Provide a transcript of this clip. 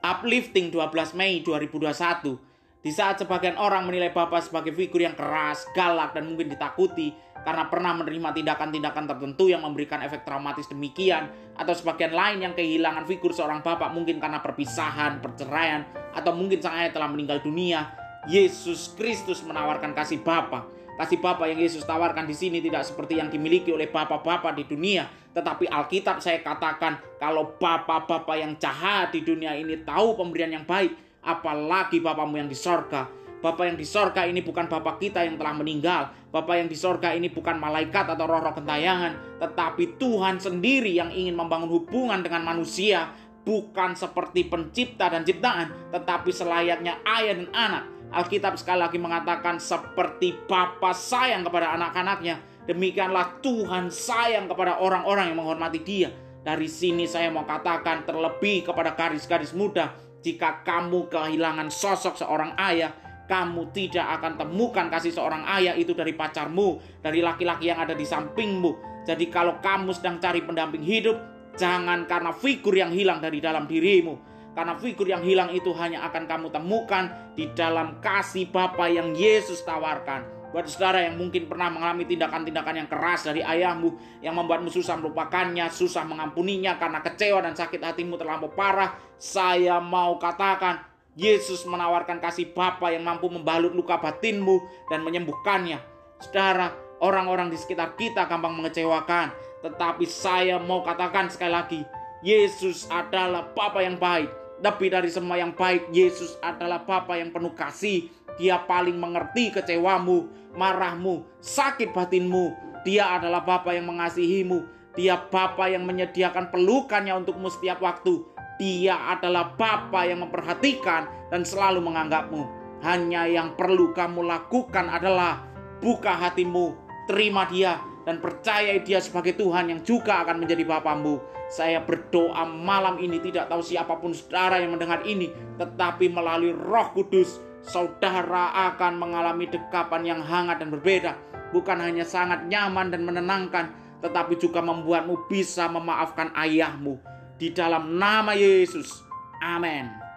Uplifting 12 Mei 2021 di saat sebagian orang menilai Bapak sebagai figur yang keras, galak, dan mungkin ditakuti karena pernah menerima tindakan-tindakan tertentu yang memberikan efek traumatis demikian, atau sebagian lain yang kehilangan figur seorang Bapak mungkin karena perpisahan, perceraian, atau mungkin sang ayah telah meninggal dunia, Yesus Kristus menawarkan kasih Bapa. Kasih Bapa yang Yesus tawarkan di sini tidak seperti yang dimiliki oleh Bapak-Bapak di dunia, tetapi Alkitab saya katakan kalau Bapak-Bapak yang jahat di dunia ini tahu pemberian yang baik, apalagi Bapamu yang di sorga. Bapak yang di sorga ini bukan Bapak kita yang telah meninggal. Bapak yang di sorga ini bukan malaikat atau roh-roh kentayangan. Tetapi Tuhan sendiri yang ingin membangun hubungan dengan manusia. Bukan seperti pencipta dan ciptaan. Tetapi selayaknya ayah dan anak. Alkitab sekali lagi mengatakan seperti Bapa sayang kepada anak-anaknya. Demikianlah Tuhan sayang kepada orang-orang yang menghormati dia. Dari sini saya mau katakan terlebih kepada garis-garis muda jika kamu kehilangan sosok seorang ayah, kamu tidak akan temukan kasih seorang ayah itu dari pacarmu, dari laki-laki yang ada di sampingmu. Jadi kalau kamu sedang cari pendamping hidup, jangan karena figur yang hilang dari dalam dirimu. Karena figur yang hilang itu hanya akan kamu temukan di dalam kasih Bapa yang Yesus tawarkan. Buat saudara yang mungkin pernah mengalami tindakan-tindakan yang keras dari ayahmu yang membuatmu susah melupakannya, susah mengampuninya karena kecewa dan sakit hatimu terlampau parah, saya mau katakan Yesus menawarkan kasih Bapa yang mampu membalut luka batinmu dan menyembuhkannya. Saudara, orang-orang di sekitar kita gampang mengecewakan, tetapi saya mau katakan sekali lagi, Yesus adalah Bapa yang baik. Lebih dari semua yang baik, Yesus adalah Bapa yang penuh kasih. Dia paling mengerti kecewamu, marahmu, sakit batinmu. Dia adalah Bapa yang mengasihimu. Dia Bapa yang menyediakan pelukannya untukmu setiap waktu. Dia adalah Bapa yang memperhatikan dan selalu menganggapmu. Hanya yang perlu kamu lakukan adalah buka hatimu, terima dia, dan percaya dia sebagai Tuhan yang juga akan menjadi Bapamu. Saya berdoa malam ini tidak tahu siapa pun saudara yang mendengar ini, tetapi melalui roh kudus, saudara akan mengalami dekapan yang hangat dan berbeda. Bukan hanya sangat nyaman dan menenangkan, tetapi juga membuatmu bisa memaafkan ayahmu. Di dalam nama Yesus. Amin.